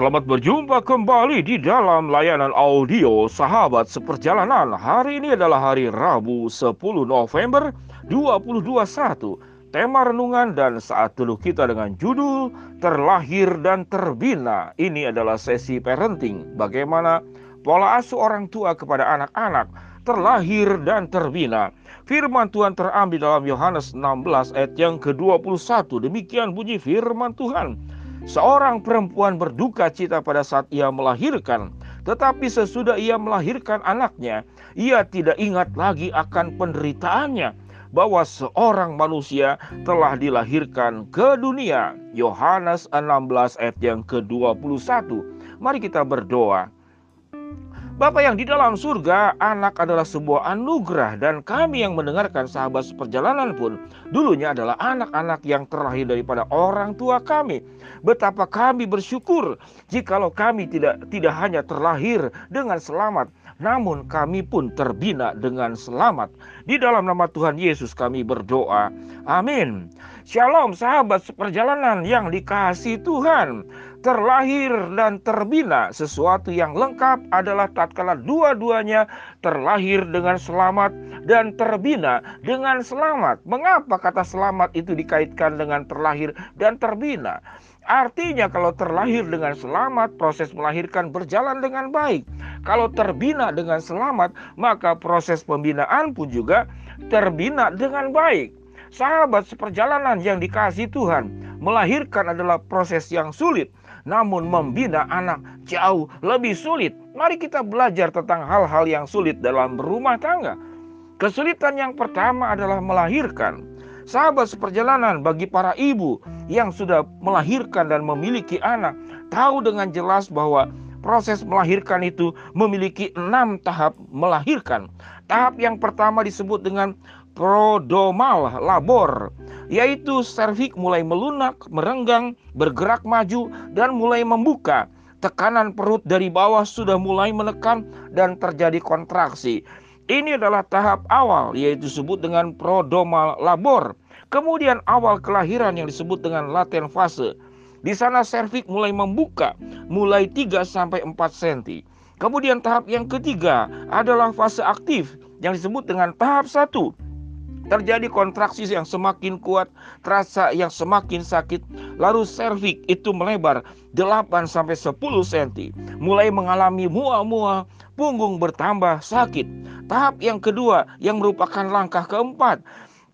Selamat berjumpa kembali di dalam layanan audio Sahabat Seperjalanan. Hari ini adalah hari Rabu 10 November 2021. Tema renungan dan saat dulu kita dengan judul Terlahir dan Terbina. Ini adalah sesi parenting. Bagaimana pola asuh orang tua kepada anak-anak terlahir dan terbina. Firman Tuhan terambil dalam Yohanes 16 ayat yang ke-21. Demikian bunyi firman Tuhan. Seorang perempuan berduka cita pada saat ia melahirkan, tetapi sesudah ia melahirkan anaknya, ia tidak ingat lagi akan penderitaannya bahwa seorang manusia telah dilahirkan ke dunia. Yohanes 16 ayat yang ke-21. Mari kita berdoa. Bapak yang di dalam surga, anak adalah sebuah anugerah dan kami yang mendengarkan sahabat seperjalanan pun dulunya adalah anak-anak yang terlahir daripada orang tua kami. Betapa kami bersyukur jikalau kami tidak tidak hanya terlahir dengan selamat, namun kami pun terbina dengan selamat. Di dalam nama Tuhan Yesus kami berdoa. Amin. Shalom sahabat seperjalanan yang dikasih Tuhan terlahir dan terbina. Sesuatu yang lengkap adalah tatkala dua-duanya terlahir dengan selamat dan terbina dengan selamat. Mengapa kata selamat itu dikaitkan dengan terlahir dan terbina? Artinya kalau terlahir dengan selamat, proses melahirkan berjalan dengan baik. Kalau terbina dengan selamat, maka proses pembinaan pun juga terbina dengan baik. Sahabat seperjalanan yang dikasih Tuhan, melahirkan adalah proses yang sulit namun membina anak jauh lebih sulit. Mari kita belajar tentang hal-hal yang sulit dalam rumah tangga. Kesulitan yang pertama adalah melahirkan. Sahabat seperjalanan bagi para ibu yang sudah melahirkan dan memiliki anak, tahu dengan jelas bahwa proses melahirkan itu memiliki enam tahap melahirkan. Tahap yang pertama disebut dengan prodomal labor yaitu serviks mulai melunak, merenggang, bergerak maju, dan mulai membuka. Tekanan perut dari bawah sudah mulai menekan dan terjadi kontraksi. Ini adalah tahap awal yaitu disebut dengan prodomal labor. Kemudian awal kelahiran yang disebut dengan laten fase. Di sana serviks mulai membuka mulai 3 sampai 4 cm. Kemudian tahap yang ketiga adalah fase aktif yang disebut dengan tahap 1 terjadi kontraksi yang semakin kuat, terasa yang semakin sakit, lalu serviks itu melebar 8 sampai 10 cm, mulai mengalami mual-mual, punggung bertambah sakit. Tahap yang kedua yang merupakan langkah keempat,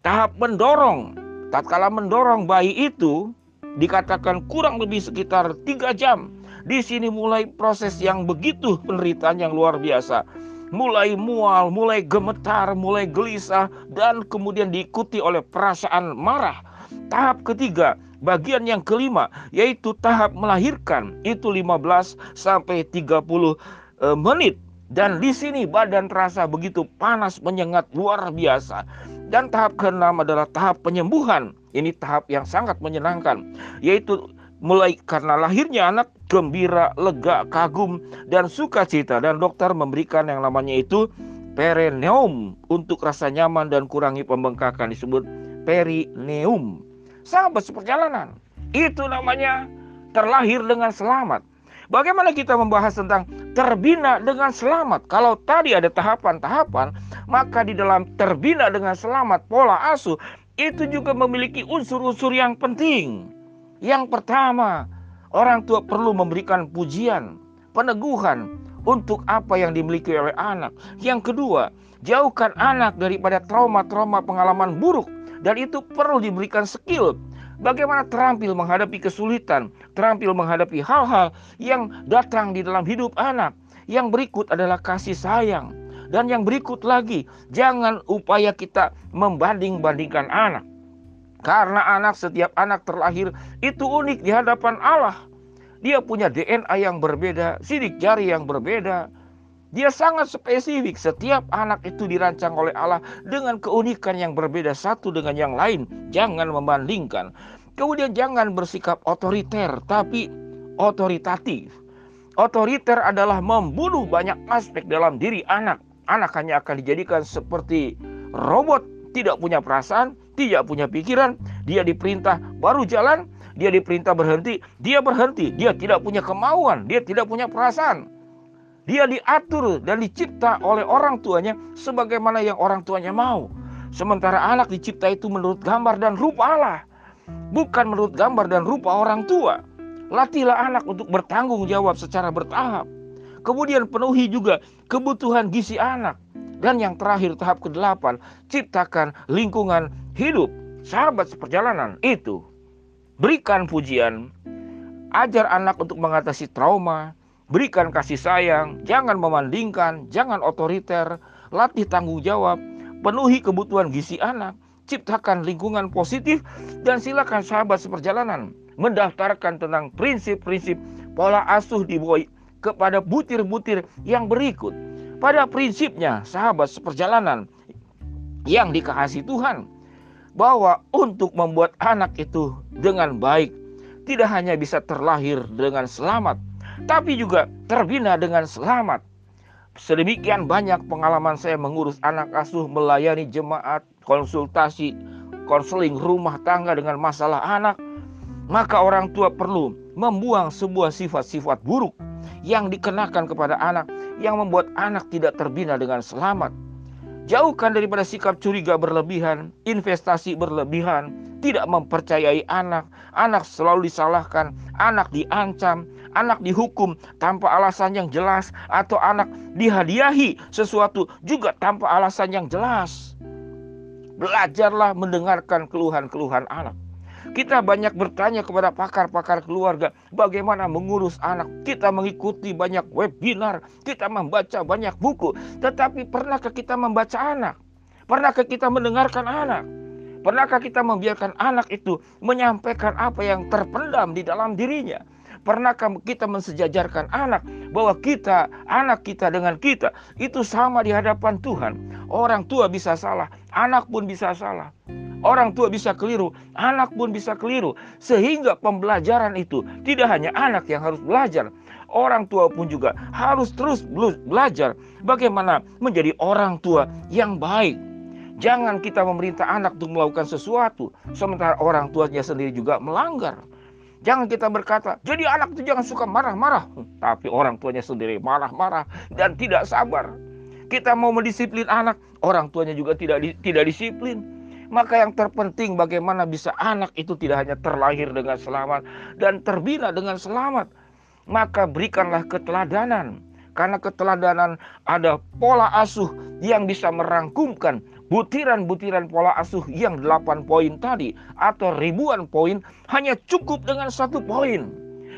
tahap mendorong. Tatkala mendorong bayi itu dikatakan kurang lebih sekitar 3 jam. Di sini mulai proses yang begitu penderitaan yang luar biasa mulai mual, mulai gemetar, mulai gelisah, dan kemudian diikuti oleh perasaan marah. Tahap ketiga, bagian yang kelima, yaitu tahap melahirkan, itu 15 sampai 30 eh, menit. Dan di sini badan terasa begitu panas menyengat luar biasa. Dan tahap keenam adalah tahap penyembuhan. Ini tahap yang sangat menyenangkan, yaitu mulai karena lahirnya anak gembira, lega, kagum dan sukacita dan dokter memberikan yang namanya itu perineum untuk rasa nyaman dan kurangi pembengkakan disebut perineum. Sahabat seperjalanan, itu namanya terlahir dengan selamat. Bagaimana kita membahas tentang terbina dengan selamat? Kalau tadi ada tahapan-tahapan, maka di dalam terbina dengan selamat pola asuh itu juga memiliki unsur-unsur yang penting. Yang pertama, orang tua perlu memberikan pujian, peneguhan untuk apa yang dimiliki oleh anak. Yang kedua, jauhkan anak daripada trauma-trauma pengalaman buruk dan itu perlu diberikan skill bagaimana terampil menghadapi kesulitan, terampil menghadapi hal-hal yang datang di dalam hidup anak. Yang berikut adalah kasih sayang. Dan yang berikut lagi, jangan upaya kita membanding-bandingkan anak. Karena anak setiap anak terlahir itu unik di hadapan Allah. Dia punya DNA yang berbeda, sidik jari yang berbeda. Dia sangat spesifik. Setiap anak itu dirancang oleh Allah dengan keunikan yang berbeda satu dengan yang lain. Jangan membandingkan. Kemudian jangan bersikap otoriter, tapi otoritatif. Otoriter adalah membunuh banyak aspek dalam diri anak. Anak hanya akan dijadikan seperti robot, tidak punya perasaan, tidak punya pikiran, dia diperintah baru jalan, dia diperintah berhenti, dia berhenti. Dia tidak punya kemauan, dia tidak punya perasaan. Dia diatur dan dicipta oleh orang tuanya sebagaimana yang orang tuanya mau. Sementara anak dicipta itu menurut gambar dan rupa Allah, bukan menurut gambar dan rupa orang tua. Latihlah anak untuk bertanggung jawab secara bertahap. Kemudian penuhi juga kebutuhan gizi anak. Dan yang terakhir tahap ke-8, ciptakan lingkungan hidup. Sahabat seperjalanan itu berikan pujian, ajar anak untuk mengatasi trauma, berikan kasih sayang, jangan memandingkan, jangan otoriter, latih tanggung jawab, penuhi kebutuhan gizi anak, ciptakan lingkungan positif, dan silakan sahabat seperjalanan mendaftarkan tentang prinsip-prinsip pola asuh di bawah kepada butir-butir yang berikut. Pada prinsipnya, sahabat seperjalanan yang dikasih Tuhan, bahwa untuk membuat anak itu dengan baik tidak hanya bisa terlahir dengan selamat, tapi juga terbina dengan selamat. Sedemikian banyak pengalaman saya mengurus anak asuh, melayani jemaat, konsultasi, konseling rumah tangga dengan masalah anak. Maka orang tua perlu membuang sebuah sifat-sifat buruk yang dikenakan kepada anak yang membuat anak tidak terbina dengan selamat. Jauhkan daripada sikap curiga berlebihan, investasi berlebihan, tidak mempercayai anak, anak selalu disalahkan, anak diancam, anak dihukum tanpa alasan yang jelas, atau anak dihadiahi sesuatu juga tanpa alasan yang jelas. Belajarlah mendengarkan keluhan-keluhan anak. Kita banyak bertanya kepada pakar-pakar keluarga bagaimana mengurus anak. Kita mengikuti banyak webinar, kita membaca banyak buku. Tetapi pernahkah kita membaca anak? Pernahkah kita mendengarkan anak? Pernahkah kita membiarkan anak itu menyampaikan apa yang terpendam di dalam dirinya? Pernahkah kita mensejajarkan anak bahwa kita, anak kita dengan kita itu sama di hadapan Tuhan? Orang tua bisa salah, anak pun bisa salah. Orang tua bisa keliru, anak pun bisa keliru. Sehingga pembelajaran itu tidak hanya anak yang harus belajar, orang tua pun juga harus terus belajar bagaimana menjadi orang tua yang baik. Jangan kita memerintah anak untuk melakukan sesuatu, sementara orang tuanya sendiri juga melanggar. Jangan kita berkata, jadi anak itu jangan suka marah-marah. Tapi orang tuanya sendiri marah-marah dan tidak sabar. Kita mau mendisiplin anak, orang tuanya juga tidak tidak disiplin. Maka yang terpenting bagaimana bisa anak itu tidak hanya terlahir dengan selamat dan terbina dengan selamat. Maka berikanlah keteladanan. Karena keteladanan ada pola asuh yang bisa merangkumkan butiran-butiran pola asuh yang delapan poin tadi atau ribuan poin hanya cukup dengan satu poin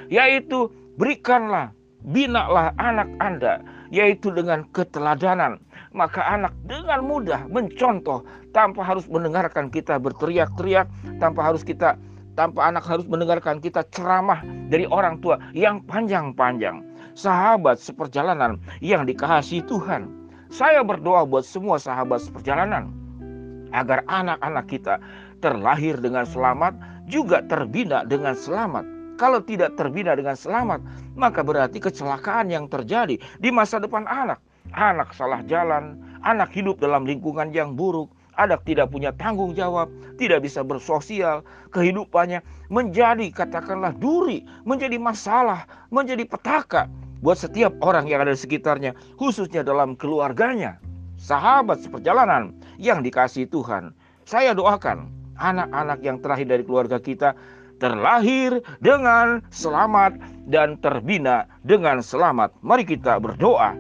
yaitu berikanlah binalah anak Anda yaitu dengan keteladanan maka anak dengan mudah mencontoh tanpa harus mendengarkan kita berteriak-teriak, tanpa harus kita tanpa anak harus mendengarkan kita ceramah dari orang tua yang panjang-panjang. Sahabat seperjalanan yang dikasihi Tuhan. Saya berdoa buat semua sahabat seperjalanan agar anak-anak kita terlahir dengan selamat juga terbina dengan selamat. Kalau tidak terbina dengan selamat, maka berarti kecelakaan yang terjadi di masa depan anak anak salah jalan, anak hidup dalam lingkungan yang buruk, anak tidak punya tanggung jawab, tidak bisa bersosial, kehidupannya menjadi katakanlah duri, menjadi masalah, menjadi petaka buat setiap orang yang ada di sekitarnya, khususnya dalam keluarganya. Sahabat seperjalanan yang dikasih Tuhan, saya doakan anak-anak yang terakhir dari keluarga kita terlahir dengan selamat dan terbina dengan selamat. Mari kita berdoa.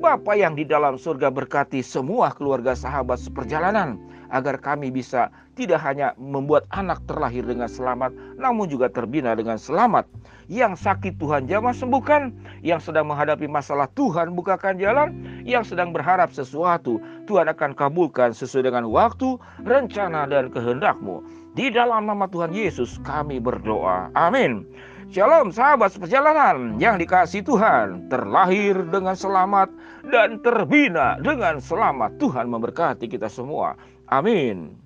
Bapa yang di dalam surga berkati semua keluarga sahabat seperjalanan agar kami bisa tidak hanya membuat anak terlahir dengan selamat namun juga terbina dengan selamat. Yang sakit Tuhan jamah sembuhkan, yang sedang menghadapi masalah Tuhan bukakan jalan, yang sedang berharap sesuatu Tuhan akan kabulkan sesuai dengan waktu, rencana dan kehendakmu. Di dalam nama Tuhan Yesus kami berdoa. Amin. Shalom sahabat seperjalanan yang dikasih Tuhan Terlahir dengan selamat dan terbina dengan selamat Tuhan memberkati kita semua Amin